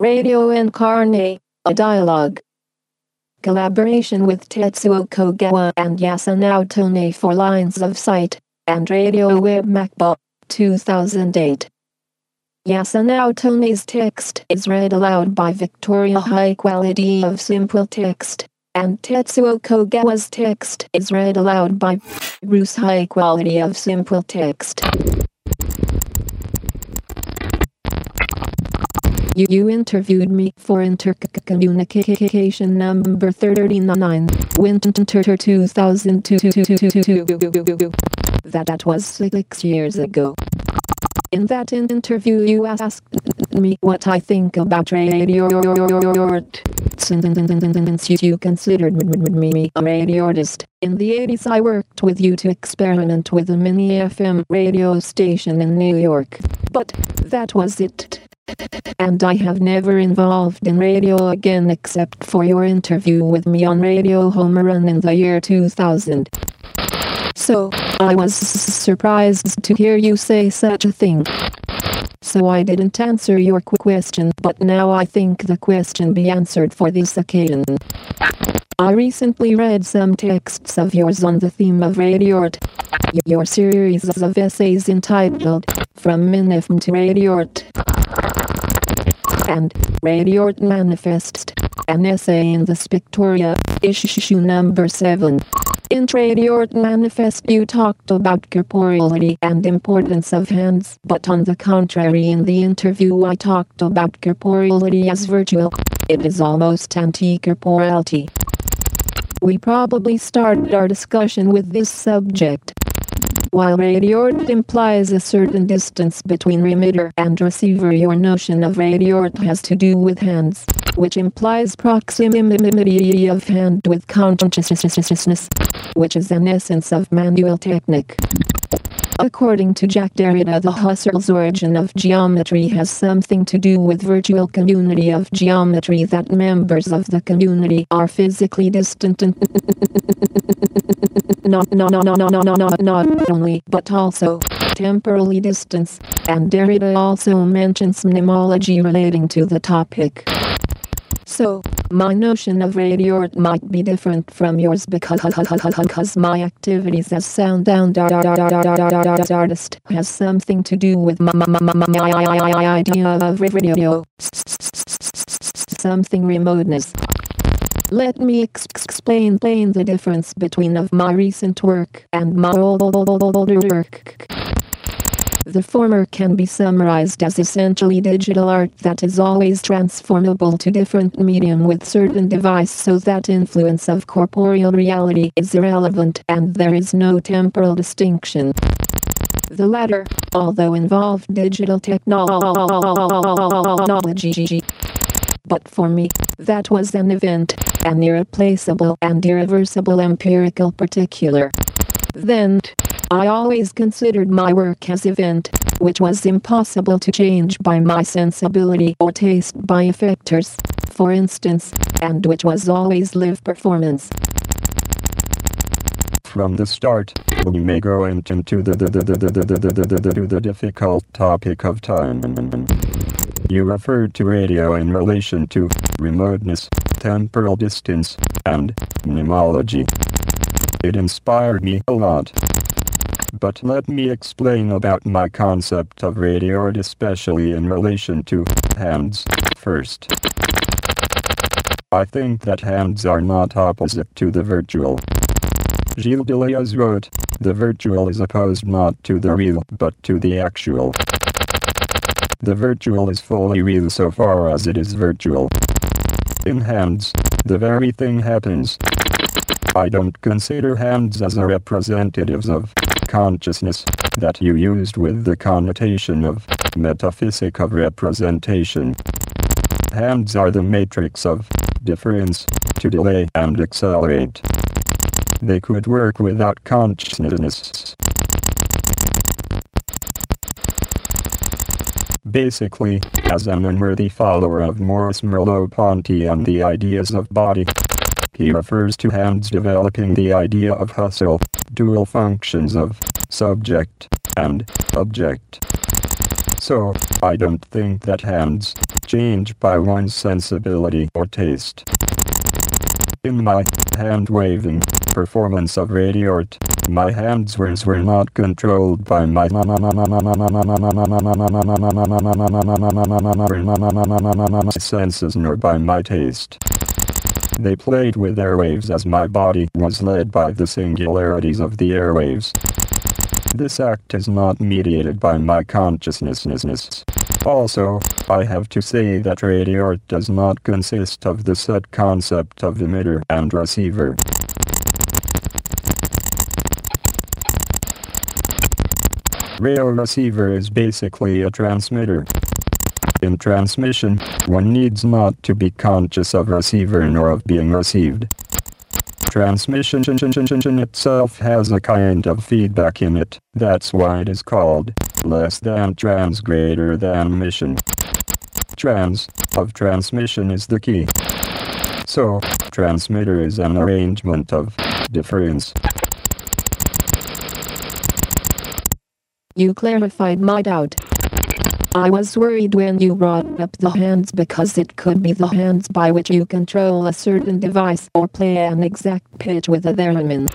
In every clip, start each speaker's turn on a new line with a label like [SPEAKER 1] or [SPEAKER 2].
[SPEAKER 1] Radio Incarnate, a dialogue. Collaboration with Tetsuo Kogawa and Yasunao Tone for Lines of Sight, and Radio Web MACBA, 2008. Yasunao Tone's text is read aloud by Victoria High Quality of Simple Text, and Tetsuo Kogawa's text is read aloud by Bruce High Quality of Simple Text. You, you interviewed me for intercommunication number 39, Winter 2002. That, that was six years ago. In that interview, you asked me what I think about radio. Since you considered me a radio artist. In the 80s, I worked with you to experiment with a mini FM radio station in New York. But that was it. And I have never involved in radio again except for your interview with me on Radio Home Run in the year 2000. So, I was surprised to hear you say such a thing. So I didn't answer your quick question, but now I think the question be answered for this occasion. I recently read some texts of yours on the theme of radio. Your series of essays entitled From Minifm to Radio and Radio Manifest, an essay in the Spictoria, issue number 7. In Radio Manifest you talked about corporeality and importance of hands, but on the contrary in the interview I talked about corporeality as virtual. It is almost anti-corporeality. We probably started our discussion with this subject. While radio implies a certain distance between remitter and receiver, your notion of radio has to do with hands, which implies proximity of hand with consciousness, which is an essence of manual technique. According to Jacques Derrida, the Husserl's origin of geometry has something to do with virtual community of geometry that members of the community are physically distant and not, not, only, but also temporally distant, and Derrida also mentions mnemology relating to the topic. So, my notion of radio art might be different from yours because, my activities as sound artist has something to do with my, idea of radio. Something remoteness. Let me ex- explain, the difference between of my recent work and my old, work. The former can be summarized as essentially digital art that is always transformable to different medium with certain device so that influence of corporeal reality is irrelevant and there is no temporal distinction. The latter, although involved digital technology. But for me, that was an event, an irreplaceable and irreversible empirical particular. Then, I always considered my work as event, which was impossible to change by my sensibility or taste by effectors, for instance, and which was always live performance.
[SPEAKER 2] From the start, we may go into the, the, the, the, the, the, the, the, the, the, difficult topic of time. You referred to radio in relation to remoteness, temporal distance, and mnemology. It inspired me a lot. But let me explain about my concept of radio art especially in relation to hands first. I think that hands are not opposite to the virtual. Gilles Deleuze wrote, the virtual is opposed not to the real but to the actual. The virtual is fully real so far as it is virtual. In hands, the very thing happens. I don't consider hands as a representatives of consciousness that you used with the connotation of metaphysic of representation. Hands are the matrix of difference to delay and accelerate. They could work without consciousness. Basically, as an unworthy follower of Maurice Merleau-Ponty and the ideas of body, he refers to hands developing the idea of Husserl, dual functions of subject and object. So, I don't think that hands change by one's sensibility or taste. In my hand waving performance of radio art, my hands were, were not controlled by my senses nor by my taste. They played with airwaves as my body was led by the singularities of the airwaves. This act is not mediated by my consciousness. Also, I have to say that radio art does not consist of the set concept of emitter and receiver. Radio receiver is basically a transmitter. In transmission, one needs not to be conscious of receiver nor of being received. Transmission itself has a kind of feedback in it, that's why it is called less than trans greater than mission. Trans of transmission is the key. So, transmitter is an arrangement of difference.
[SPEAKER 1] You clarified my doubt. I was worried when you brought up the hands because it could be the hands by which you control a certain device or play an exact pitch with a theremin.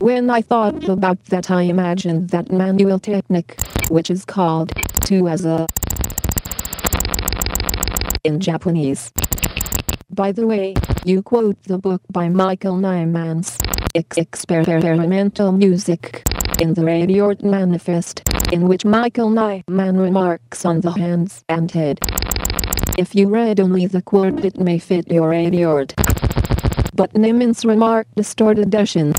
[SPEAKER 1] When I thought about that I imagined that manual technique, which is called tu as a in Japanese. By the way, you quote the book by Michael Nyman's Ex- Experimental Music in the Radio Manifest, in which Michael Nyman remarks on the hands and head. If you read only the quote, it may fit your radio art. But Nyman's remark distorted Duchamp.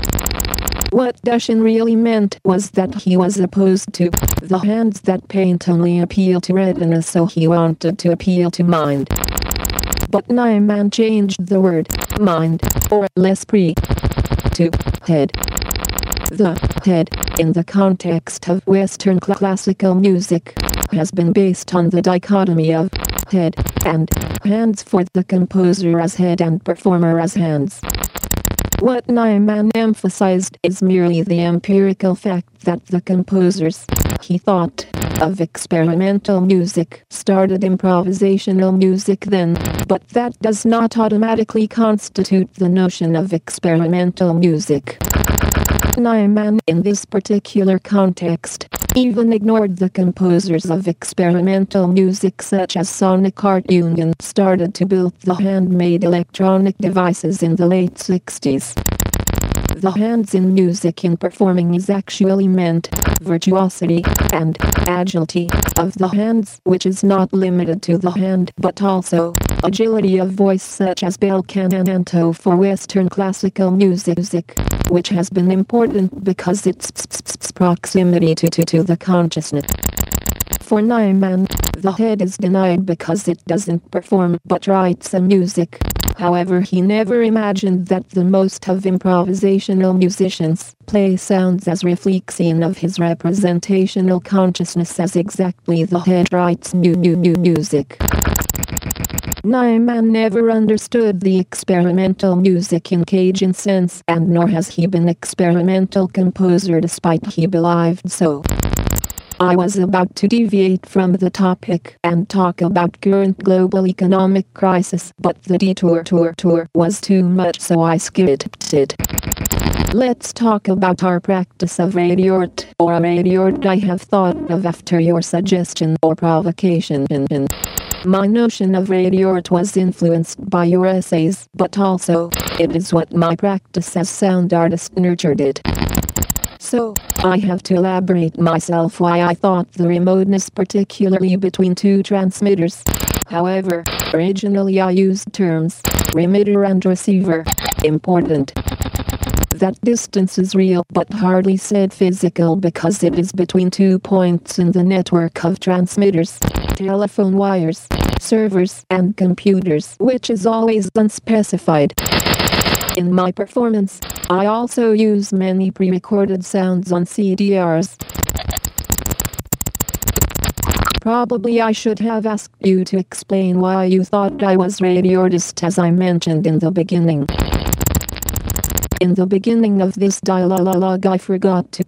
[SPEAKER 1] What Duchamp really meant was that he was opposed to the hands that paint only appeal to retina, so he wanted to appeal to mind. But Nyman changed the word mind or l'esprit to head. The head, in the context of Western classical music, has been based on the dichotomy of head and hands for the composer as head and performer as hands. What Nyman emphasized is merely the empirical fact that the composers, he thought, of experimental music started improvisational music then, but that does not automatically constitute the notion of experimental music. Nyman, in this particular context, even ignored the composers of experimental music such as Sonic Art Union started to build the handmade electronic devices in the late 60s. The hands in music in performing is actually meant virtuosity and agility of the hands, which is not limited to the hand but also agility of voice such as bel canto for Western classical music, which has been important because its proximity to, to, to the consciousness. For Nyman, the head is denied because it doesn't perform but writes a music. However, he never imagined that the most of improvisational musicians play sounds as reflection of his representational consciousness as exactly the head writes new new new music. Nyman never understood the experimental music in Cagean sense and nor has he been experimental composer despite he believed so. I was about to deviate from the topic and talk about current global economic crisis, but the detour tour tour was too much so I skipped it. Let's talk about our practice of radio art or a radio art I have thought of after your suggestion or provocation. My notion of radio art was influenced by your essays, but also, it is what my practice as sound artist nurtured it. So, I have to elaborate myself why I thought the remoteness particularly between two transmitters. However, originally I used terms, remitter and receiver, important. That distance is real but hardly said physical because it is between two points in the network of transmitters, telephone wires, servers, and computers, which is always unspecified. In my performance, I also use many pre-recorded sounds on CDRs. Probably I should have asked you to explain why you thought I was radio artist as I mentioned in the beginning. In the beginning of this dialogue I forgot to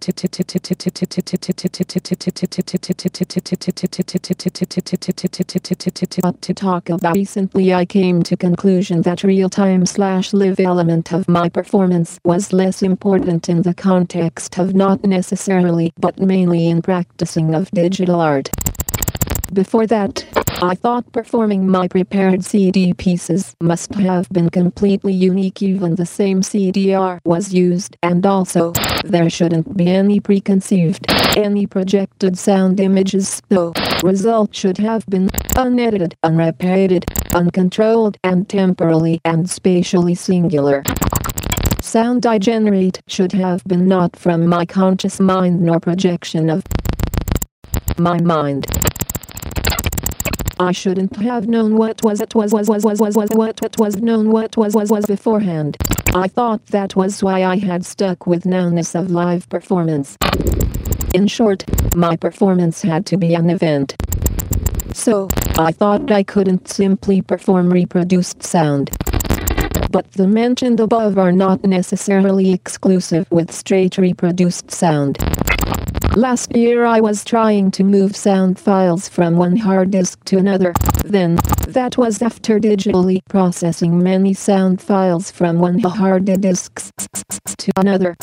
[SPEAKER 1] talk about recently I came to conclusion that real-time slash live element of my performance was less important in the context of not necessarily but mainly in practicing of digital art. Before that, I thought performing my prepared CD pieces must have been completely unique even the same CDR was used and also, there shouldn't be any preconceived, any projected sound images though, result should have been unedited, unrepeated, uncontrolled and temporally and spatially singular. Sound I generate should have been not from my conscious mind nor projection of my mind. I shouldn't have known what was it was was was was was was what it was known what was was was beforehand. I thought that was why I had stuck with nounness of live performance. In short, my performance had to be an event. So, I thought I couldn't simply perform reproduced sound. But the mentioned above are not necessarily exclusive with straight reproduced sound. Last year I was trying to move sound files from one hard disk to another. Then, that was after digitally processing many sound files from one hard disk to another.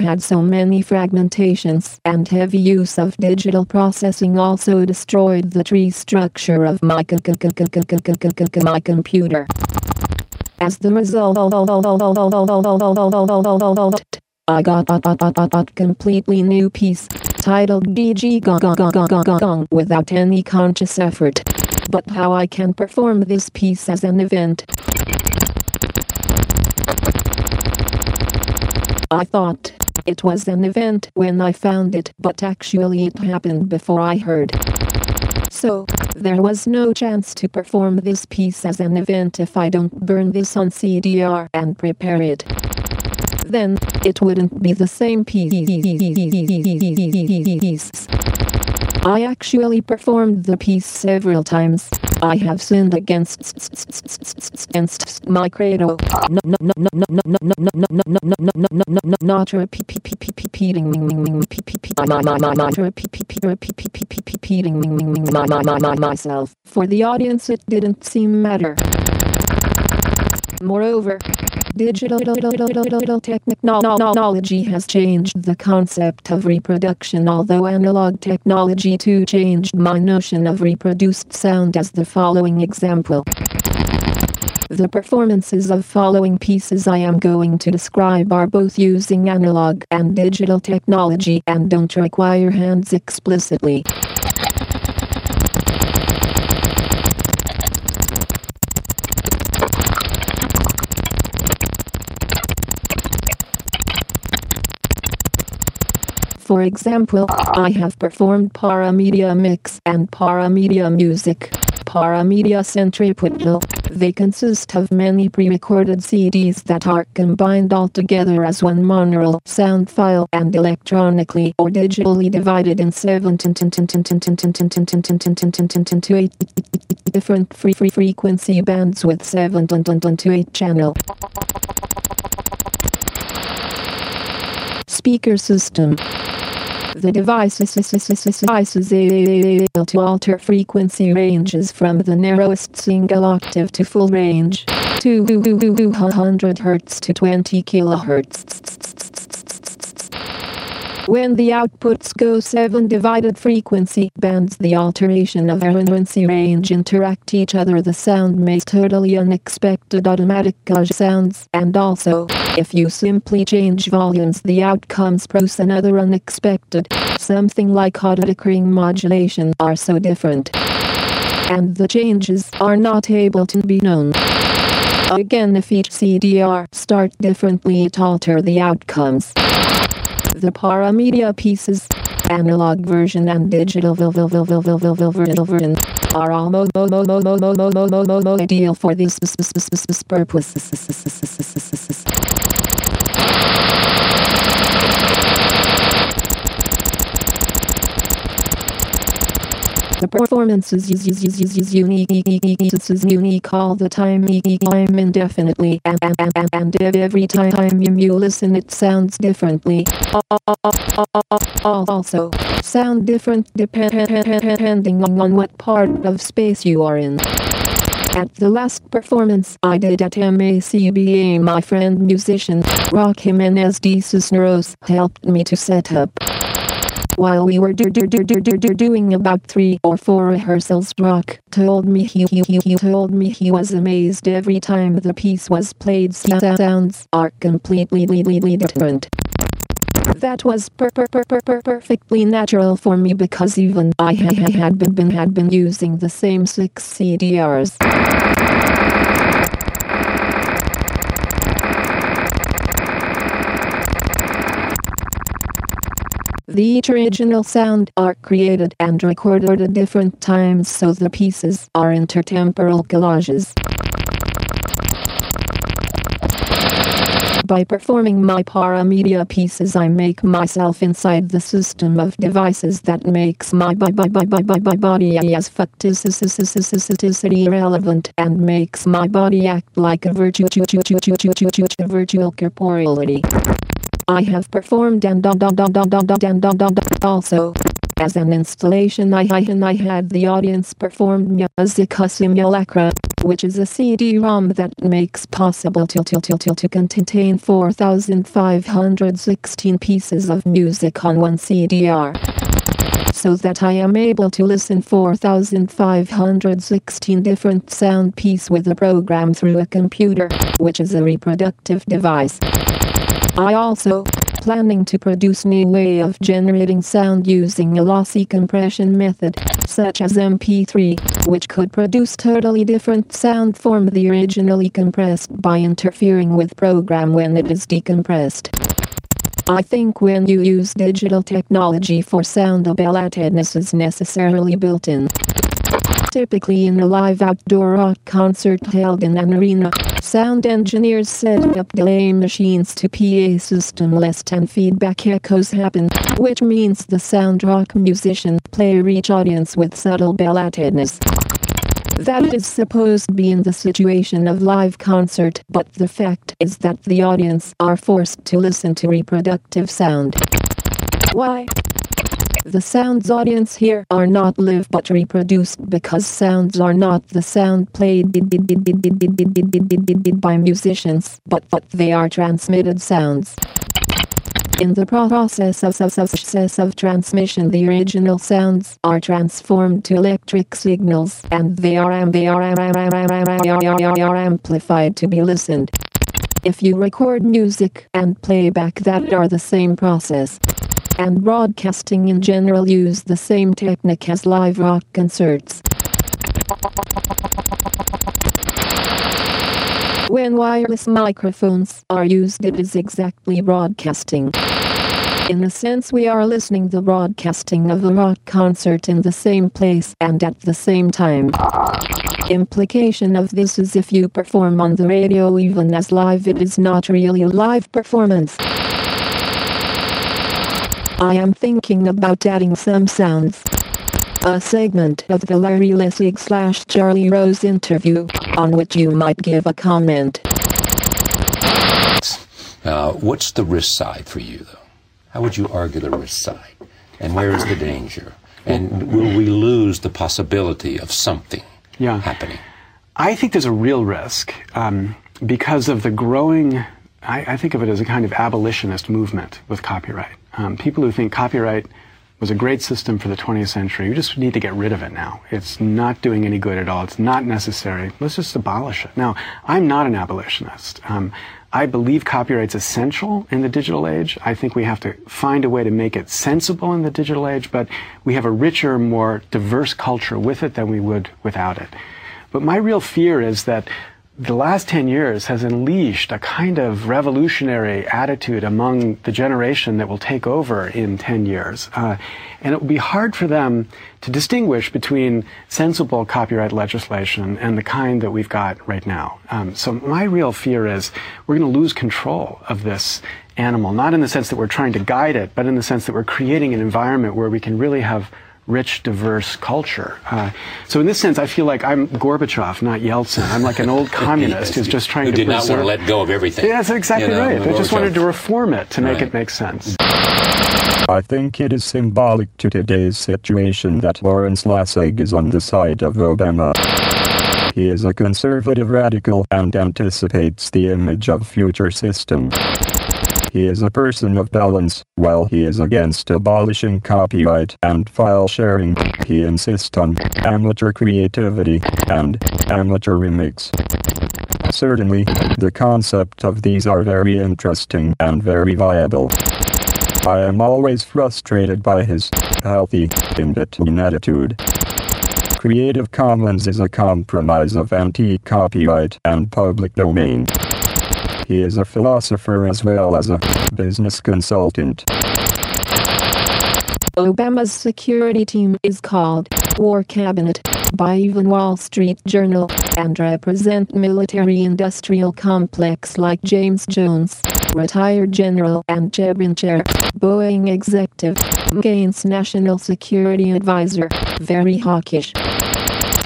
[SPEAKER 1] Had so many fragmentations and heavy use of digital processing also destroyed the tree structure of my computer. As the result I got a completely new piece titled DG Gong without any conscious effort. But how I can perform this piece as an event. I thought it was an event when I found it, but actually it happened before I heard. So, there was no chance to perform this piece as an event if I don't burn this on CDR and prepare it then it wouldn't be the same piece. I actually performed the piece several times. I have sinned against my credo. Not repeating myself. For the audience it didn't seem matter. Moreover, digital technology has changed the concept of reproduction although analog technology too changed my notion of reproduced sound as the following example. The performances of following pieces I am going to describe are both using analog and digital technology and don't require hands explicitly. For example, I have performed Paramedia Mix and Paramedia Music. Paramedia Centripetal. They consist of many pre-recorded CDs that are combined all together as one monaural sound file and electronically or digitally divided in seven eight different free frequency bands with seven to eight channel speaker system. The device is able to alter frequency ranges from the narrowest single octave to full range, 200 Hz to 20 kHz. When the outputs go 7 divided frequency bands the alteration of frequency range interact each other. The sound makes totally unexpected automatic sounds and also, if you simply change volumes the outcomes produce another unexpected, something like auto-decreasing modulation are so different. And the changes are not able to be known. Again if each CDR start differently it alter the outcomes the paramedia pieces, analog version and digital version are almost ideal for this purpose. The performance is unique, this is unique all the time, time indefinitely, and, and, and, and, every time you listen it sounds differently. Also, sound different depending on what part of space you are in. At the last performance I did at MACBA, my friend musician Roc Jimenez de Cisneros helped me to set up. While we were do- do- do- do- do- do- doing about three or four rehearsals, Roc told me he, he, he, he told me he was amazed every time the piece was played. Sounds are completely different. That was per- per- per- per- per- perfectly natural for me because even I ha- ha- had been, been had been using the same six CDRs. The each original sound are created and recorded at different times so the pieces are intertemporal collages. By performing my paramedia pieces I make myself inside the system of devices that makes my by by by by by by body as facticity and makes my body act like a virtual virtual corporeality. I have performed and also. As an installation I, I, I had the audience perform Musica Simulacra, which is a CD-ROM that makes possible to, to, to, to, to contain 4,516 pieces of music on one CDR so that I am able to listen 4,516 different sound pieces with a program through a computer, which is a reproductive device. I also planning to produce new way of generating sound using a lossy compression method, such as MP3, which could produce totally different sound from the originally compressed by interfering with program when it is decompressed. I think when you use digital technology for sound latedness is necessarily built in. Typically in a live outdoor rock concert held in an arena, sound engineers set up delay machines to PA system less and feedback echoes happen, which means the sound rock musician play reach audience with subtle belatedness. That is supposed to be in the situation of live concert, but the fact is that the audience are forced to listen to reproductive sound. Why? The sounds audience here are not live but reproduced because sounds are not the sound played by musicians, but they are transmitted sounds. In the process of success of transmission the original sounds are transformed to electric signals and they are amplified to be listened. If you record music and playback that are the same process and broadcasting in general use the same technique as live rock concerts. When wireless microphones are used, it is exactly broadcasting. In a sense, we are listening the broadcasting of a rock concert in the same place and at the same time. Implication of this is if you perform on the radio even as live, it is not really a live performance. I am thinking about adding some sounds. A segment of the Larry Lessig slash Charlie Rose interview, on which you might give a comment.
[SPEAKER 3] Uh, what's the risk side for you, though? How would you argue the risk side? And where is the danger? And will we lose the possibility of something
[SPEAKER 4] Yeah.
[SPEAKER 3] happening?
[SPEAKER 4] I think there's a real risk um, because of the growing. I, I think of it as a kind of abolitionist movement with copyright. Um, people who think copyright was a great system for the 20th century, you just need to get rid of it now. It's not doing any good at all. It's not necessary. Let's just abolish it. Now, I'm not an abolitionist. Um, I believe copyright's essential in the digital age. I think we have to find a way to make it sensible in the digital age, but we have a richer, more diverse culture with it than we would without it. But my real fear is that the last 10 years has unleashed a kind of revolutionary attitude among the generation that will take over in 10 years. Uh, and it will be hard for them to distinguish between sensible copyright legislation and the kind that we've got right now. Um, so my real fear is we're going to lose control of this animal, not in the sense that we're trying to guide it, but in the sense that we're creating an environment where we can really have rich, diverse culture. Uh, so in this sense, I feel like I'm Gorbachev, not Yeltsin. I'm like an old communist who's just trying
[SPEAKER 3] Who
[SPEAKER 4] to
[SPEAKER 3] did not want to let go of everything.
[SPEAKER 4] Yeah, that's exactly
[SPEAKER 3] You know,
[SPEAKER 4] right. I just wanted to reform it to make
[SPEAKER 3] Right.
[SPEAKER 4] it make sense.
[SPEAKER 2] I think it is symbolic to today's situation that Lawrence Lessig is on the side of Obama. He is a conservative radical and anticipates the image of future system. He is a person of balance, while he is against abolishing copyright and file sharing. He insists on amateur creativity and amateur remix. Certainly, the concept of these are very interesting and very viable. I am always frustrated by his healthy, in-between attitude. Creative Commons is a compromise of anti-copyright and public domain. He is a philosopher as well as a business consultant.
[SPEAKER 1] Obama's security team is called War Cabinet by even Wall Street Journal and represent military-industrial complex like James Jones, retired general and Chevron chair, Boeing executive, McCain's national security advisor, very hawkish.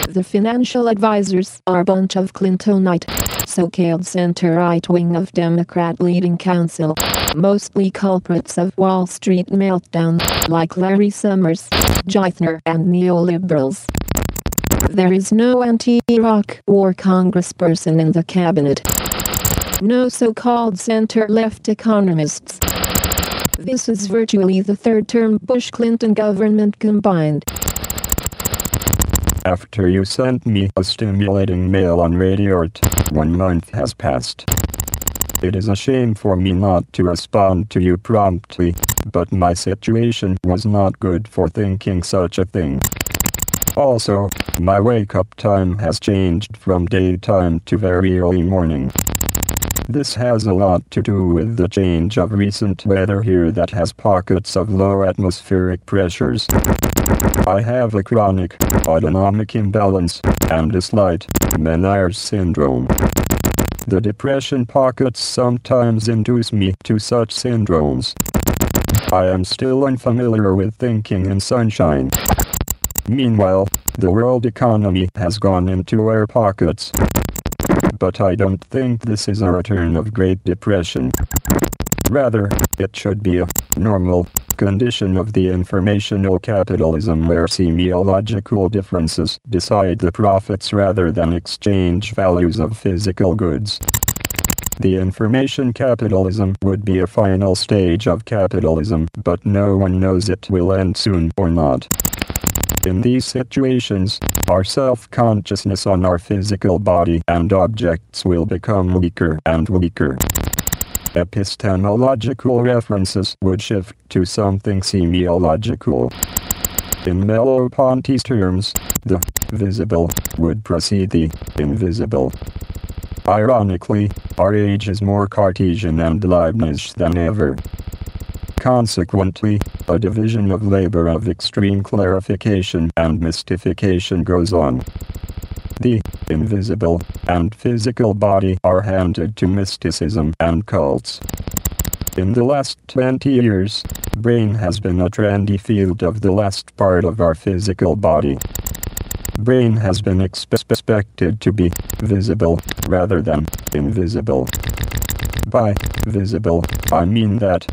[SPEAKER 1] The financial advisors are a bunch of Clintonite, so-called center-right wing of Democrat leading council, mostly culprits of Wall Street meltdown, like Larry Summers, Geithner, and neoliberals. There is no anti-Iraq war congressperson in the cabinet. No so-called center-left economists. This is virtually the third-term Bush-Clinton government combined.
[SPEAKER 2] After you sent me a stimulating mail on radioart, one month has passed. It is a shame for me not to respond to you promptly, but my situation was not good for thinking such a thing. Also, my wake up time has changed from daytime to very early morning. This has a lot to do with the change of recent weather here that has pockets of low atmospheric pressures. I have a chronic autonomic imbalance and a slight Ménière's syndrome. The depression pockets sometimes induce me to such syndromes. I am still unfamiliar with thinking in sunshine. Meanwhile, the world economy has gone into air pockets. But I don't think this is a return of Great Depression. Rather, it should be a normal condition of the informational capitalism where semiological differences decide the profits rather than exchange values of physical goods. The information capitalism would be a final stage of capitalism, but no one knows it will end soon or not. In these situations, our self-consciousness on our physical body and objects will become weaker and weaker. Epistemological references would shift to something semiological. In Merleau-Ponty's terms, the visible would precede the invisible. Ironically, our age is more Cartesian and Leibniz than ever. Consequently, a division of labor of extreme clarification and mystification goes on. The invisible and physical body are handed to mysticism and cults. In the last 20 years, brain has been a trendy field of the last part of our physical body. Brain has been expected to be visible rather than invisible. By visible, I mean that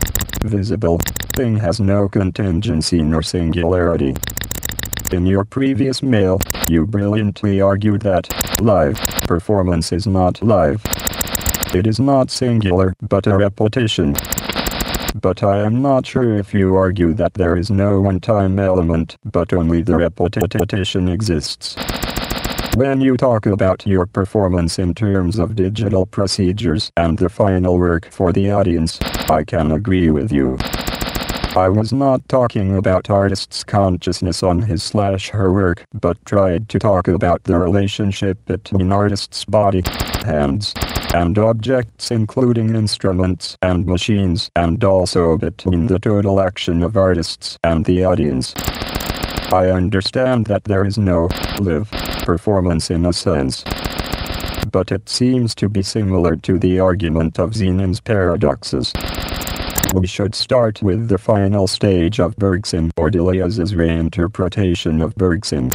[SPEAKER 2] visible thing has no contingency nor singularity. In your previous mail, you brilliantly argued that live performance is not live. It is not singular, but a repetition. But I am not sure if you argue that there is no one-time element, but only the repetition exists. When you talk about your performance in terms of digital procedures and the final work for the audience, I can agree with you. I was not talking about artist's consciousness on his slash her work, but tried to talk about the relationship between artist's body, hands, and objects including instruments and machines and also between the total action of artists and the audience. I understand that there is no live performance in a sense. But it seems to be similar to the argument of Zenon's paradoxes. We should start with the final stage of Bergson or reinterpretation of Bergson.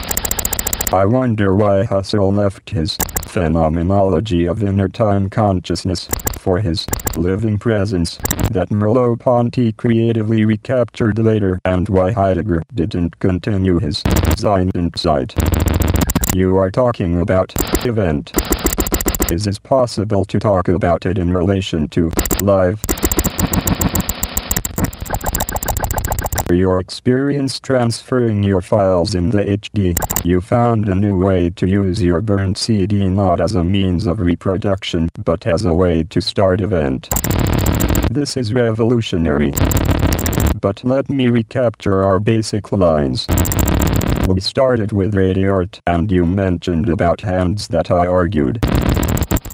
[SPEAKER 2] I wonder why Husserl left his phenomenology of inner time consciousness for his living presence that Merleau-Ponty creatively recaptured later and why Heidegger didn't continue his Sein und Zeit. You are talking about event. Is it possible to talk about it in relation to live? Your experience transferring your files in the HD, you found a new way to use your burned CD not as a means of reproduction, but as a way to start event. This is revolutionary. But let me recapture our basic lines. We started with radio art, and you mentioned about hands that I argued.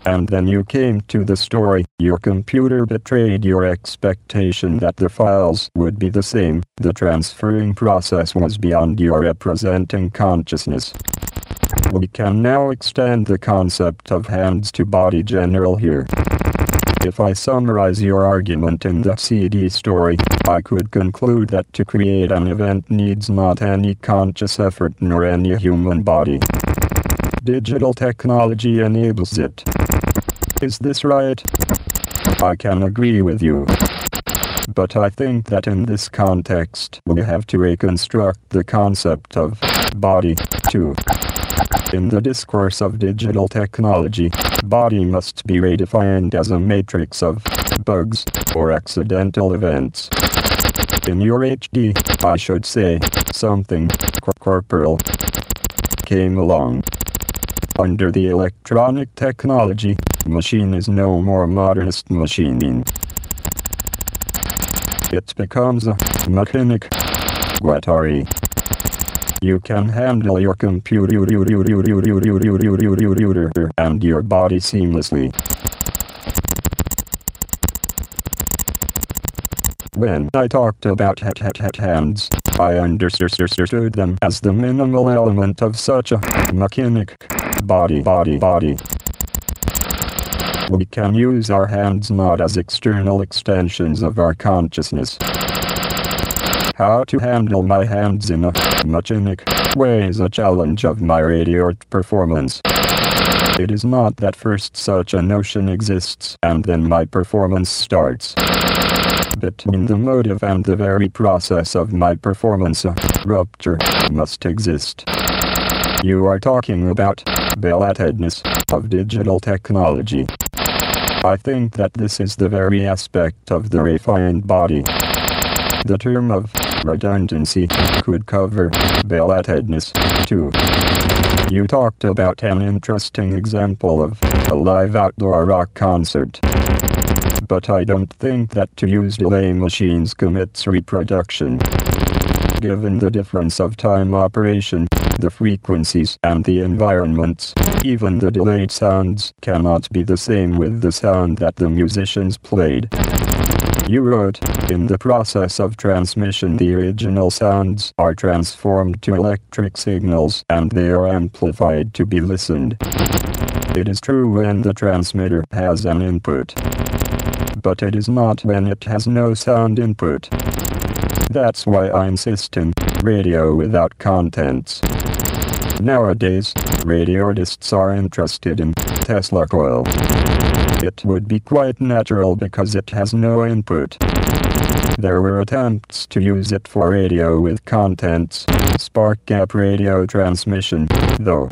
[SPEAKER 2] And then you came to the story. Your computer betrayed your expectation that the files would be the same. The transferring process was beyond your representing consciousness. We can now extend the concept of hands to body general here. If I summarize your argument in the CD story, I could conclude that to create an event needs not any conscious effort nor any human body. Digital technology enables it. Is this right? I can agree with you. But I think that in this context, we have to reconstruct the concept of body, too. In the discourse of digital technology, body must be redefined as a matrix of bugs or accidental events. In your HD, I should say, something cor- corporal came along. Under the electronic technology, machine is no more modernist machining. It becomes a mechanic. Guattari. You can handle your computer and your body seamlessly. When I talked about hat hat hat hands, I understood them as the minimal element of such a mechanic body body body. We can use our hands not as external extensions of our consciousness. How to handle my hands in a mechanic way is a challenge of my radio performance. It is not that first such a notion exists and then my performance starts. Between the motive and the very process of my performance, a rupture must exist. You are talking about belatedness of digital technology. I think that this is the very aspect of the refined body. The term of redundancy could cover belatedness too. You talked about an interesting example of a live outdoor rock concert. But I don't think that to use delay machines commits reproduction. Given the difference of time operation, the frequencies, and the environments, even the delayed sounds cannot be the same with the sound that the musicians played. You wrote, in the process of transmission the original sounds are transformed to electric signals and they are amplified to be listened. It is true when the transmitter has an input. But it is not when it has no sound input. That's why I insist in radio without contents. Nowadays, radio artists are interested in Tesla coil. It would be quite natural because it has no input. There were attempts to use it for radio with contents, spark gap radio transmission, though.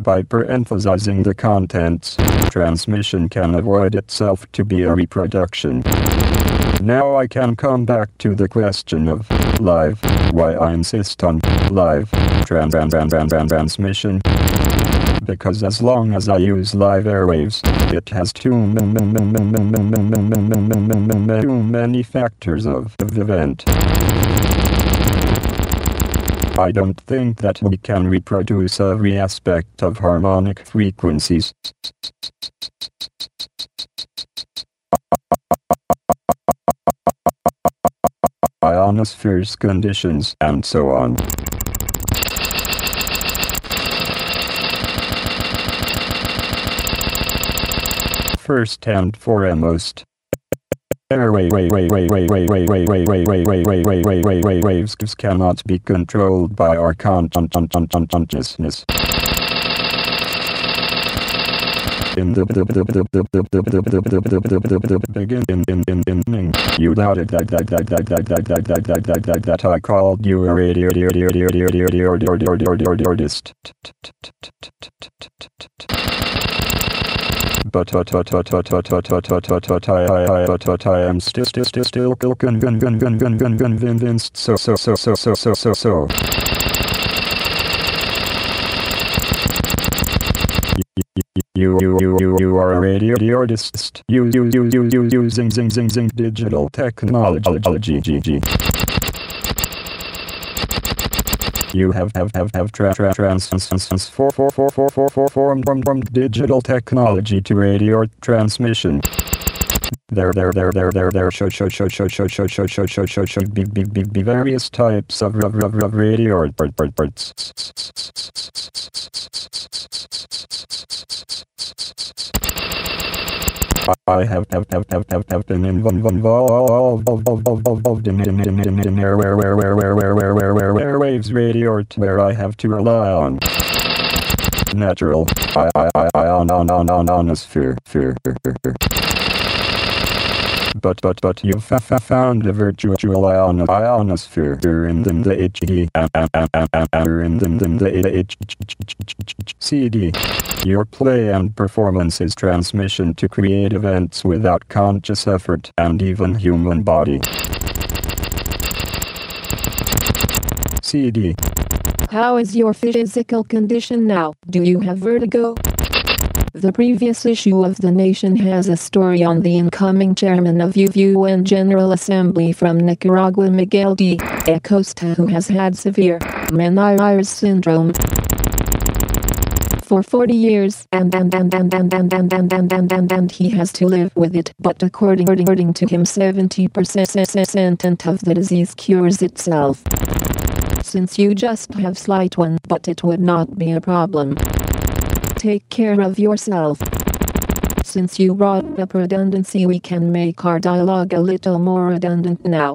[SPEAKER 2] By per-emphasizing the contents, transmission can avoid itself to be a reproduction. Now I can come back to the question of live, why I insist on live trans trans trans trans trans transmission. Because as long as I use live airwaves, it has too many factors of event. I don't think that we can reproduce every aspect of harmonic frequencies. ionosphere's conditions, and so on. First and foremost, Waves cannot be controlled by our consciousness. In the beginning, you doubted that that that that that that that that that that that that I called you a radio artist. But but but but but but but but but but I I I but but I am still still still still convinced so so so so so so so so. You you you you you are a radio artist. You you you you you using zing zing zing digital technology. You have have have have tra tra trans trans four four four four four four formed from from digital technology to radio transmission. There there there there there there show show show show show show show show show show show be be be be various types of of of of radio bird bird birds. I have have have have have have been involved in in in in in where where where where where where where where where airwaves radio where I have to rely on natural I I I I on on on on ionosphere fear but but but you f- f- found the virtual ion ionosphere in the, HD in the CD. Your play and performance is transmission to create events without conscious effort and even human body. CD.
[SPEAKER 1] How is your physical condition now? Do you have vertigo? The previous issue of The Nation has a story on the incoming chairman of UN General Assembly from Nicaragua Miguel D. Acosta who has had severe Ménière's syndrome for 40 years and and and and and and and and and and and and he has to live with it but according to him 70% of the disease cures itself since you just have slight one but it would not be a problem take care of yourself since you brought up redundancy we can make our dialogue a little more redundant now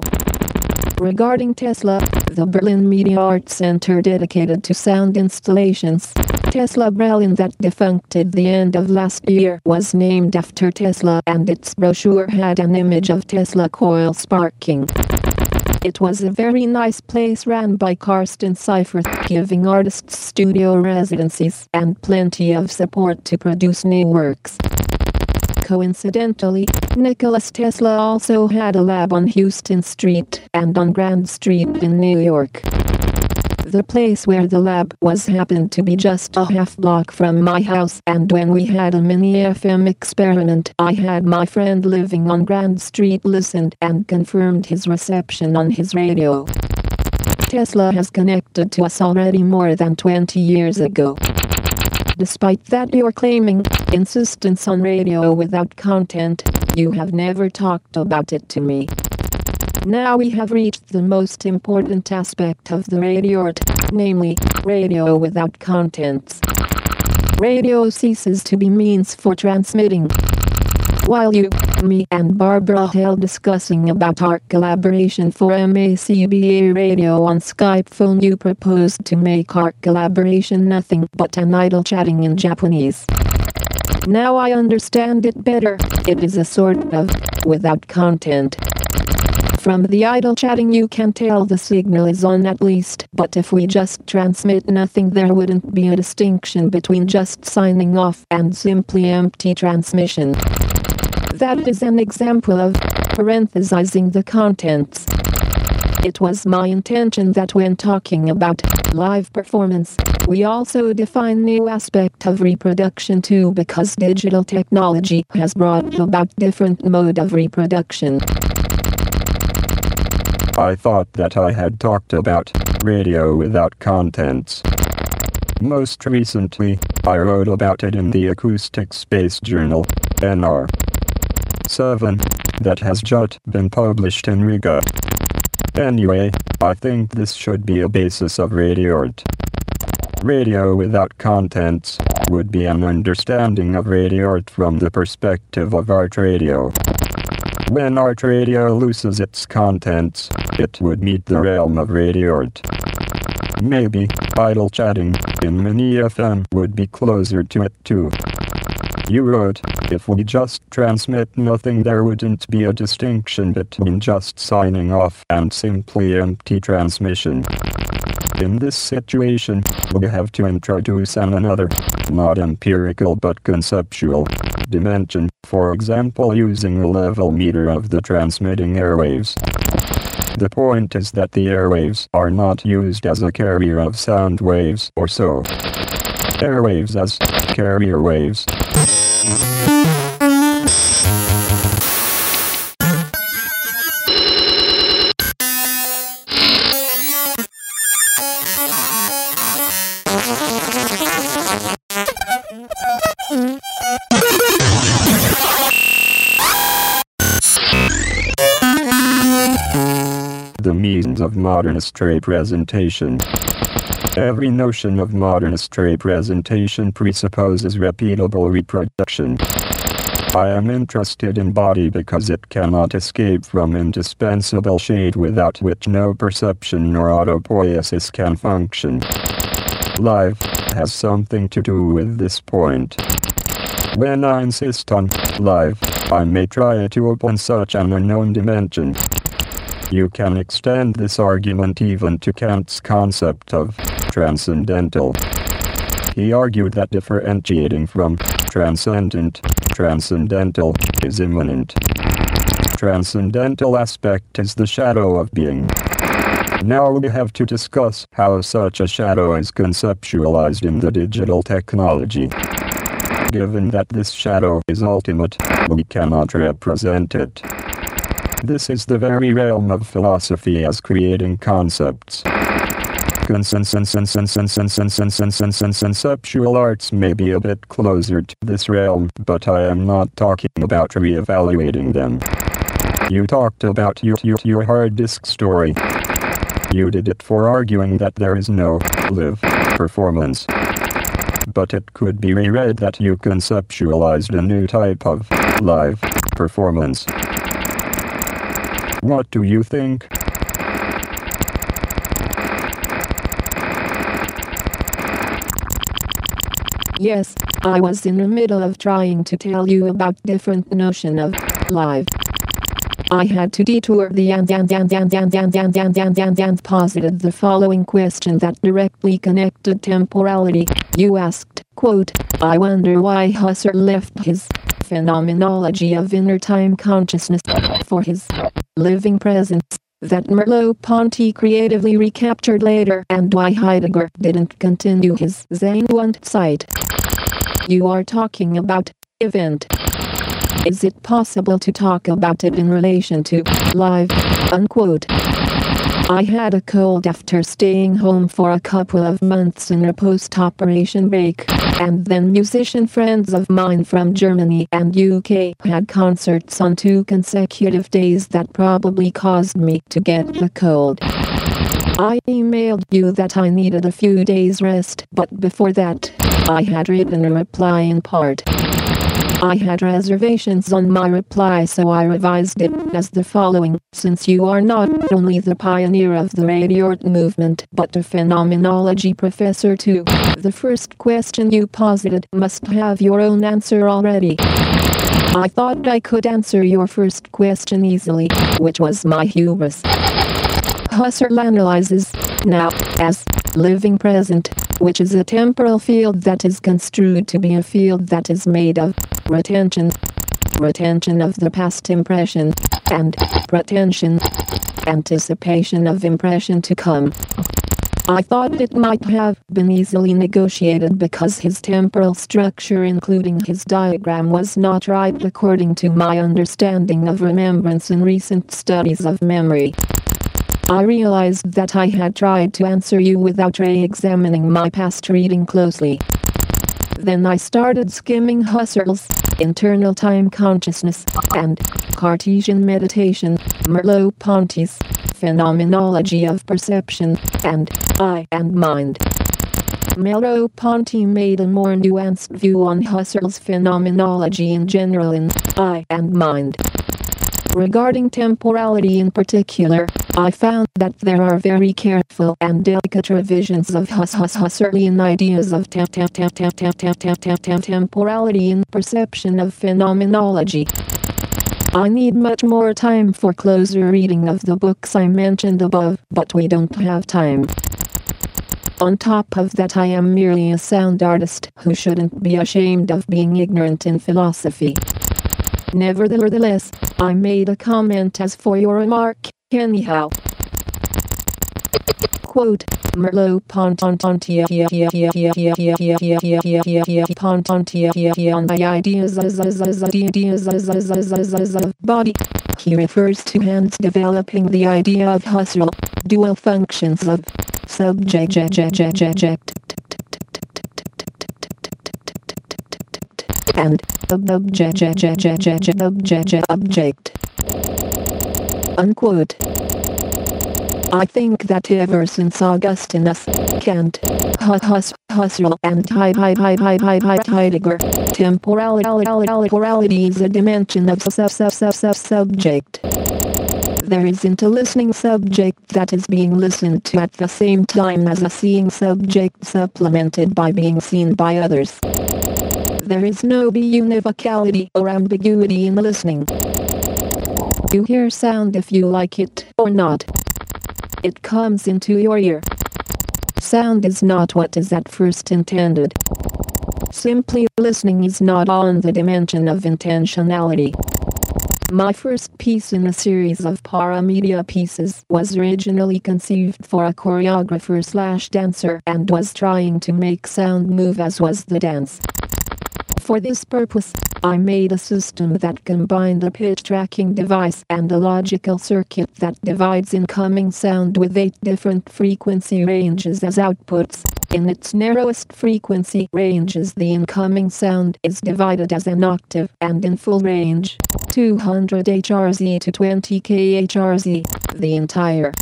[SPEAKER 1] regarding Tesla, the Berlin Media Arts Center dedicated to sound installations. Tesla Berlin that defunct at the end of last year was named after Tesla and its brochure had an image of Tesla coil sparking. It was a very nice place ran by Carsten Seiffarth, giving artists studio residencies and plenty of support to produce new works. Coincidentally, Nicholas Tesla also had a lab on Houston Street and on Grand Street in New York. The place where the lab was happened to be just a half block from my house and when we had a mini FM experiment I had my friend living on Grand Street listened and confirmed his reception on his radio. Tesla has connected to us already more than 20 years ago. Despite that you're claiming insistence on radio without content, you have never talked about it to me. Now we have reached the most important aspect of the radio art, namely, radio without contents. Radio ceases to be means for transmitting. While you, me, and Barbara held discussing about our collaboration for MACBA radio on Skype phone, you proposed to make our collaboration nothing but an idle chatting in Japanese. Now I understand it better. It is a sort of without content. From the idle chatting you can tell the signal is on at least, but if we just transmit nothing there wouldn't be a distinction between just signing off and simply empty transmission. That is an example of parenthesizing the contents. It was my intention that when talking about live performance, we also define new aspect of reproduction too because digital technology has brought about different mode of reproduction.
[SPEAKER 2] I thought that I had talked about radio without contents. Most recently, I wrote about it in the Acoustic Space Journal, NR. 7, that has just been published in Riga. Anyway, I think this should be a basis of radio art. Radio without contents would be an understanding of radio art from the perspective of art radio. When art radio loses its contents, it would meet the realm of radio art. Maybe, idle chatting, in Mini FM would be closer to it too. You wrote, if we just transmit nothing there wouldn't be a distinction between just signing off and simply empty transmission. In this situation, we have to introduce an another, not empirical but conceptual, dimension, for example using a level meter of the transmitting airwaves. The point is that the airwaves are not used as a carrier of sound waves or so. Airwaves as carrier waves. The means of modernist representation. Every notion of modernist representation presupposes repeatable reproduction. I am interested in body because it cannot escape from indispensable shade without which no perception nor autopoiesis can function. Life has something to do with this point. When I insist on life, I may try to open such an unknown dimension. You can extend this argument even to Kant's concept of transcendental. He argued that differentiating from transcendent, transcendental is immanent. Transcendental aspect is the shadow of being. Now we have to discuss how such a shadow is conceptualized in the digital technology. Given that this shadow is ultimate, we cannot represent it. This is the very realm of philosophy as creating concepts. Conceptual arts may be a bit closer to this realm, but I am not talking about re-evaluating them. You talked about your, your, your hard disk story. You did it for arguing that there is no live performance. But it could be reread that you conceptualized a new type of live performance. What do you think?
[SPEAKER 1] Yes, I was in the middle of trying to tell you about different notion of live. I had to detour the and and and and and and and and and and and posited the following question that directly connected temporality. You asked, quote, I wonder why Husserl left his phenomenology of inner time consciousness for his living presence that Merleau-Ponty creatively recaptured later and why Heidegger didn't continue his Sein und Zeit. You are talking about event. Is it possible to talk about it in relation to live? Unquote. I had a cold after staying home for a couple of months in a post-operation break, and then musician friends of mine from Germany and UK had concerts on two consecutive days that probably caused me to get the cold. I emailed you that I needed a few days rest, but before that, I had written a reply in part. I had reservations on my reply so I revised it as the following. Since you are not only the pioneer of the radio movement but a phenomenology professor too, the first question you posited must have your own answer already. I thought I could answer your first question easily, which was my hubris. Husserl analyzes, now, as living present, which is a temporal field that is construed to be a field that is made of retention, retention of the past impression, and pretension, anticipation of impression to come. I thought it might have been easily negotiated because his temporal structure including his diagram was not right according to my understanding of remembrance in recent studies of memory. I realized that I had tried to answer you without re-examining my past reading closely. Then I started skimming Husserl's internal time consciousness and Cartesian meditation, Merleau-Ponty's phenomenology of perception, and Eye and Mind. Merleau-Ponty made a more nuanced view on Husserl's phenomenology in general in Eye and Mind. Regarding temporality in particular, I found that there are very careful and delicate revisions of Hus Hus Husserlian ideas of temp temp temp temp temp temp temp temp temp temporality in perception of phenomenology. I need much more time for closer reading of the books I mentioned above, but we don't have time. On top of that I am merely a sound artist who shouldn't be ashamed of being ignorant in philosophy. Nevertheless, I made a comment as for your remark, anyhow. Quote, Merleau Pontontia Pontontia on the ideas of body. He refers to Hans developing the idea of Husserl, dual functions of subject and object object unquote I think that ever since Augustinus, Kant, Hus Husserl and Heidegger, temporality is a dimension of subject. There isn't a listening subject that is being listened to at the same time as a seeing subject supplemented by being seen by others. There is no univocality or ambiguity in listening. You hear sound if you like it or not. It comes into your ear. Sound is not what is at first intended. Simply listening is not on the dimension of intentionality. My first piece in a series of paramedia pieces was originally conceived for a choreographer slash dancer and was trying to make sound move as was the dance. For this purpose, I made a system that combined a pitch tracking device and a logical circuit that divides incoming sound with eight different frequency ranges as outputs. In its narrowest frequency ranges the incoming sound is divided as an octave and in full range 200 Hz to 20 kHz, the entire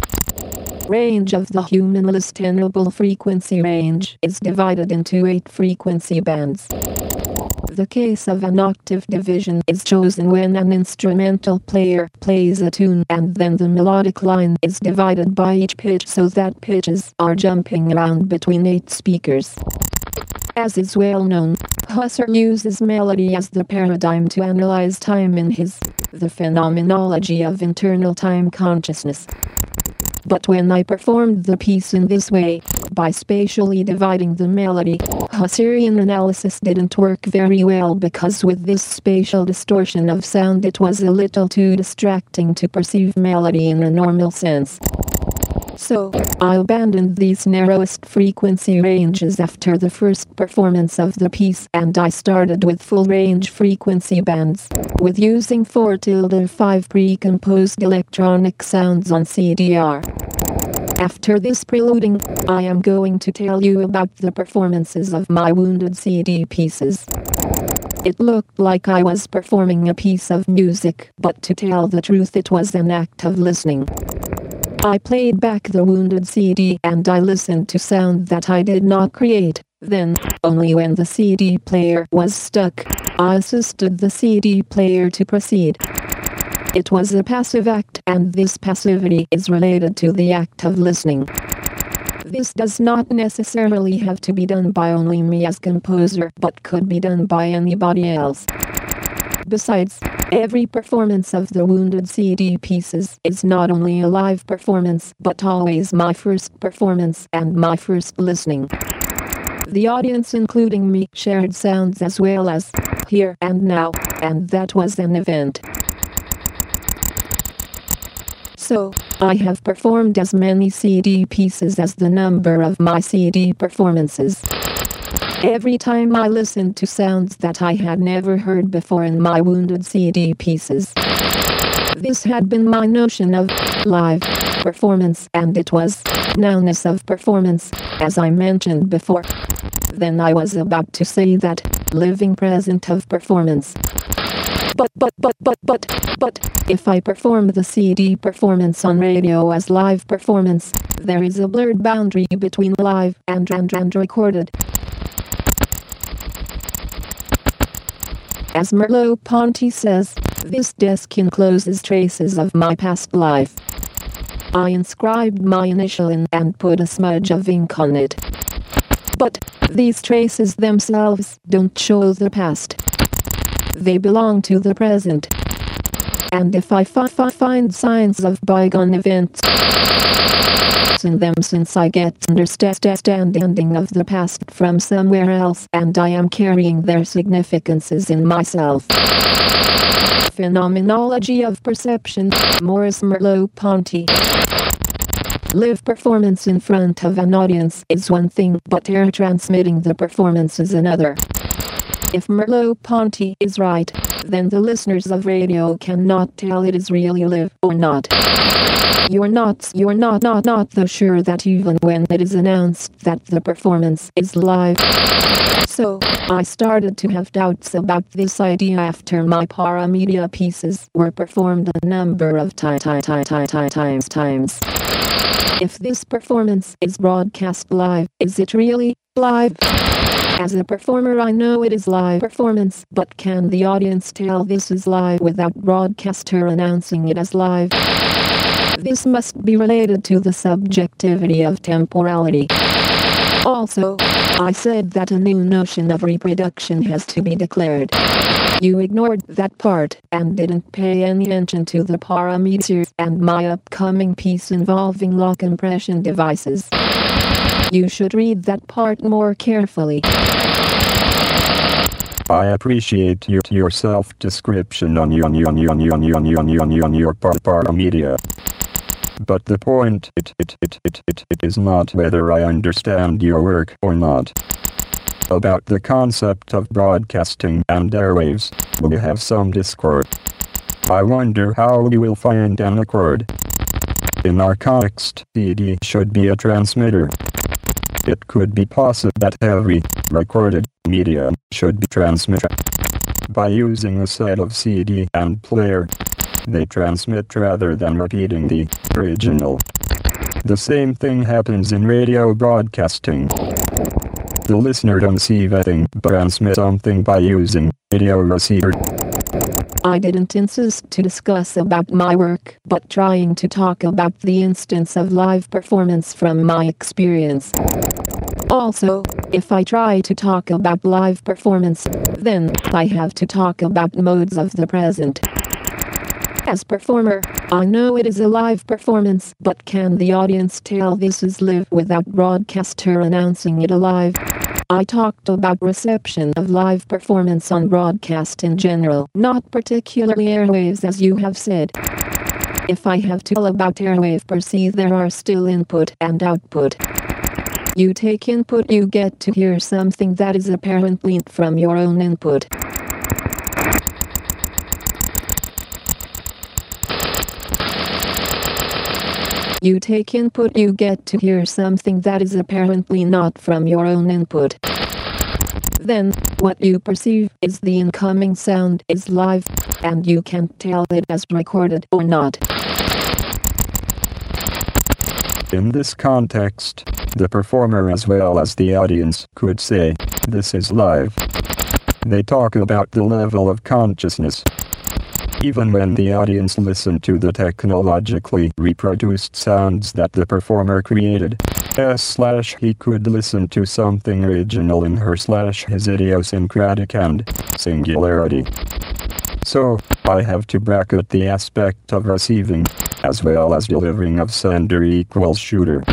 [SPEAKER 1] range of the human listenable frequency range is divided into eight frequency bands. The case of an octave division is chosen when an instrumental player plays a tune and then the melodic line is divided by each pitch so that pitches are jumping around between eight speakers. As is well known, Husserl uses melody as the paradigm to analyze time in his The Phenomenology of Internal Time Consciousness. But when I performed the piece in this way, by spatially dividing the melody, Husserlian analysis didn't work very well because with this spatial distortion of sound it was a little too distracting to perceive melody in a normal sense. So, I abandoned these narrowest frequency ranges after the first performance of the piece and I started with full range frequency bands, with using 4 tilde 5 pre-composed electronic sounds on CDR. After this preluding, I am going to tell you about the performances of my wounded CD pieces. It looked like I was performing a piece of music, but to tell the truth it was an act of listening. I played back the wounded CD and I listened to sound that I did not create. Then, only when the CD player was stuck, I assisted the CD player to proceed. It was a passive act and this passivity is related to the act of listening. This does not necessarily have to be done by only me as composer but could be done by anybody else. Besides, every performance of the Wounded CD pieces is not only a live performance but always my first performance and my first listening. The audience including me shared sounds as well as here and now, and that was an event. So, I have performed as many CD pieces as the number of my CD performances. Every time I listened to sounds that I had never heard before in my wounded CD pieces. This had been my notion of live performance and it was nowness of performance, as I mentioned before. Then I was about to say that living present of performance. But but but but but but if I perform the CD performance on radio as live performance, there is a blurred boundary between live and and, and recorded. As Merleau-Ponty says, This desk encloses traces of my past life. I inscribed my initial in and put a smudge of ink on it. But these traces themselves don't show the past. They belong to the present. And if I find signs of bygone events in them since I get understanding of the past from somewhere else and I am carrying their significances in myself. Phenomenology of Perception, Maurice Merleau-Ponty. Live performance in front of an audience is one thing, but air transmitting the performance is another. If Merleau-Ponty is right, then the listeners of radio cannot tell it is really live or not. You're not, you're not, not, not so sure that even when it is announced that the performance is live. So, I started to have doubts about this idea after my paramedia pieces were performed a number of ti- ti- ti- ti- ti- times times. If this performance is broadcast live, is it really live? As a performer, I know it is live performance, but can the audience tell this is live without broadcaster announcing it as live? This must be related to the subjectivity of temporality. Also, I said that a new notion of reproduction has to be declared. You ignored that part and didn't pay any attention to the paramedia and my upcoming piece involving law compression devices. You should read that part more carefully.
[SPEAKER 2] I appreciate your, your self-description on your on on on on your on on on your, on your par, paramedia. But the point it, it, it, it, it, it is not whether I understand your work or not. About the concept of broadcasting and airwaves, we have some discord. I wonder how we will find an accord. In our context, CD should be a transmitter. It could be possible that every recorded medium should be transmitted by using a set of CD and player. They transmit rather than repeating the original. The same thing happens in radio broadcasting. The listener don't see anything but transmit something by using radio receiver.
[SPEAKER 1] I didn't insist to discuss about my work, but trying to talk about the instance of live performance from my experience. Also, if I try to talk about live performance, then I have to talk about modes of the present. As performer, I know it is a live performance, but can the audience tell this is live without broadcaster announcing it alive? I talked about reception of live performance on broadcast in general, not particularly airwaves as you have said. If I have to about airwave per se there are still input and output. You take input you get to hear something that is apparently from your own input. You take input you get to hear something that is apparently not from your own input. Then, what you perceive is the incoming sound is live, and you can tell it as recorded or not.
[SPEAKER 2] In this context, the performer as well as the audience could say, this is live. They talk about the level of consciousness. Even when the audience listened to the technologically reproduced sounds that the performer created, S slash he could listen to something original in her slash his idiosyncratic and singularity. So, I have to bracket the aspect of receiving, as well as delivering of sender equals shooter.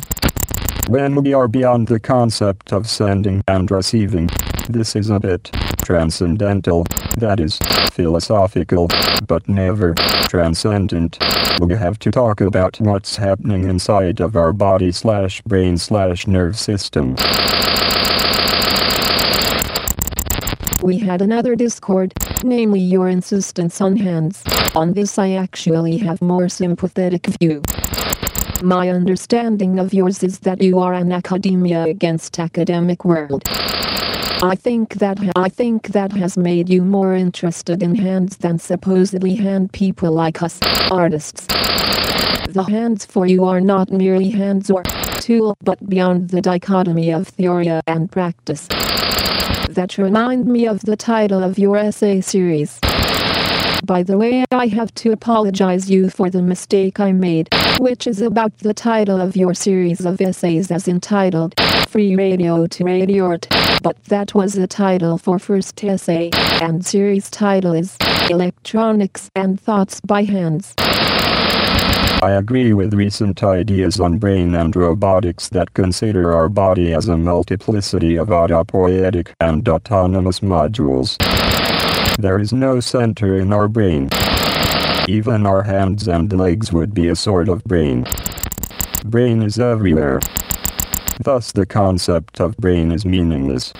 [SPEAKER 2] When we are beyond the concept of sending and receiving, this is a bit transcendental, that is, philosophical, but never transcendent. We have to talk about what's happening inside of our body slash brain slash nerve system.
[SPEAKER 1] We had another discord, namely your insistence on hands. On this I actually have more sympathetic view. My understanding of yours is that you are an academia against academic world. I think that I think that has made you more interested in hands than supposedly hand people like us, artists. The hands for you are not merely hands or tool, but beyond the dichotomy of theory and practice. That remind me of the title of your essay series. By the way, I have to apologize you for the mistake I made, which is about the title of your series of essays as entitled Free Radio to Radioart, but that was the title for first essay, and series title is Electronics and Thoughts by Hands.
[SPEAKER 2] I agree with recent ideas on brain and robotics that consider our body as a multiplicity of autopoietic and autonomous modules. There is no center in our brain. Even our hands and legs would be a sort of brain. Brain is everywhere. Thus the concept of brain is meaningless.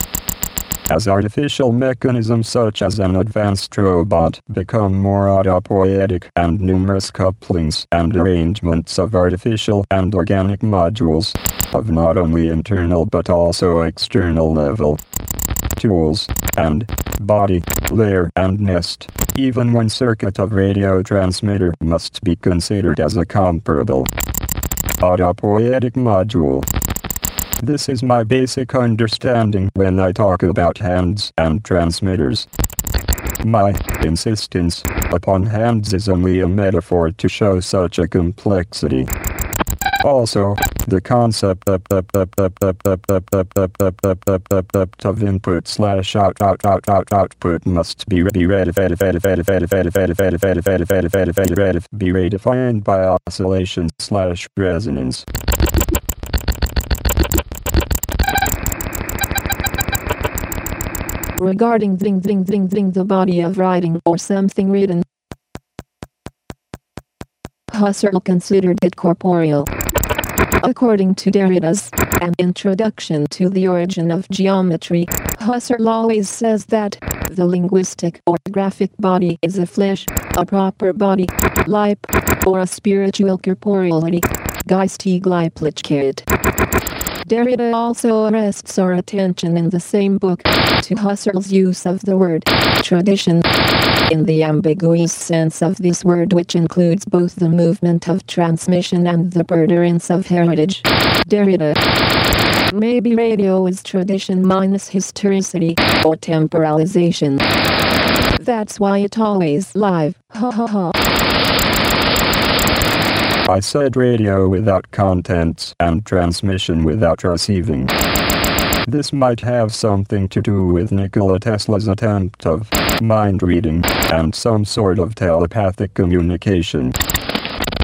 [SPEAKER 2] As artificial mechanisms such as an advanced robot become more autopoietic and numerous couplings and arrangements of artificial and organic modules of not only internal but also external level tools and body, layer and nest. Even one circuit of radio transmitter must be considered as a comparable autopoietic module. This is my basic understanding when I talk about hands and transmitters. My insistence upon hands is only a metaphor to show such a complexity. Also, the concept of input slash out out out out output must be be be redefined by oscillation slash resonance.
[SPEAKER 1] regarding ding ding ding ding the body of writing or something written. Husserl considered it corporeal. According to Derrida's An Introduction to the Origin of Geometry, Husserl always says that the linguistic or graphic body is a flesh, a proper body, life, or a spiritual corporeality, geistige Leiblichkeit. Derrida also arrests our attention in the same book to Husserl's use of the word tradition in the ambiguous sense of this word which includes both the movement of transmission and the perdurance of heritage. Derrida Maybe radio is tradition minus historicity, or temporalization. That's why it's always live. Ha ha ha.
[SPEAKER 2] I said radio without contents and transmission without receiving. This might have something to do with Nikola Tesla's attempt of mind reading and some sort of telepathic communication.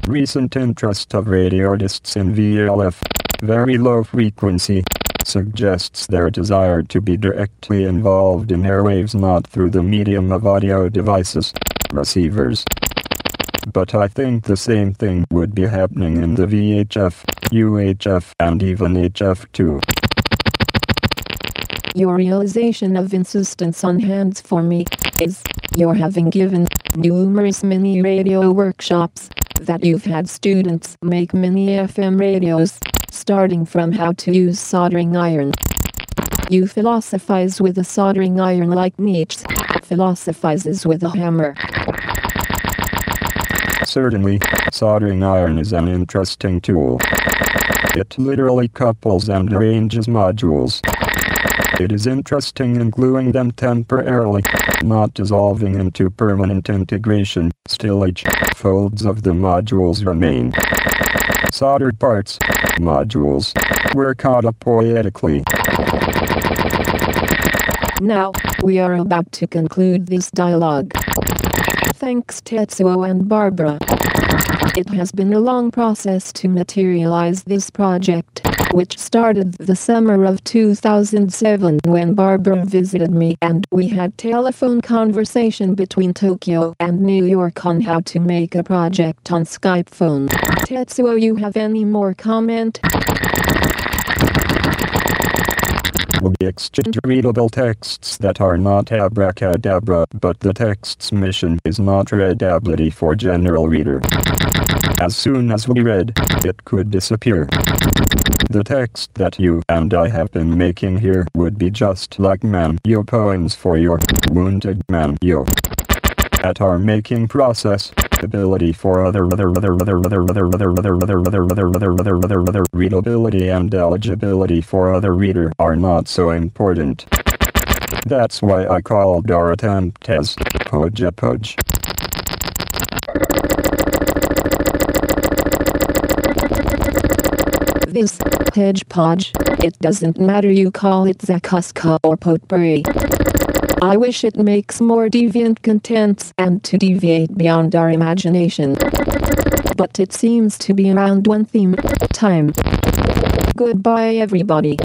[SPEAKER 2] Recent interest of radioists in VLF, very low frequency, suggests their desire to be directly involved in airwaves not through the medium of audio devices, receivers. But I think the same thing would be happening in the VHF, UHF, and even HF too.
[SPEAKER 1] Your realization of insistence on hands for me is your having given numerous mini radio workshops that you've had students make mini FM radios, starting from how to use soldering iron. You philosophize with a soldering iron like Nietzsche philosophizes with a hammer.
[SPEAKER 2] Certainly, soldering iron is an interesting tool. It literally couples and arranges modules. It is interesting in gluing them temporarily, not dissolving into permanent integration, still each folds of the modules remain. Soldered parts, modules, Were caught up autopoietically.
[SPEAKER 1] Now, we are about to conclude this dialogue. Thanks Tetsuo and Barbara. It has been a long process to materialize this project, which started the summer of 2007 when Barbara visited me and we had telephone conversation between Tokyo and New York on how to make a project on Skype phone. Tetsuo you have any more comment?
[SPEAKER 2] Will be exchanged readable texts that are not abracadabra, but the text's mission is not readability for general reader. As soon as we read, it could disappear. The text that you and I have been making here would be just like Man'yo poems for your wounded Man'yo. At our making process, applicability for other other other other other other other other other other other other other other other readability and eligibility for other reader are not so important. That's why I called our attempt as Pojapoj.
[SPEAKER 1] This Pidge Podge, it doesn't matter you call it Zakuska or Potpourri. I wish it makes more deviant contents and to deviate beyond our imagination. But it seems to be around one theme. Time. Goodbye everybody.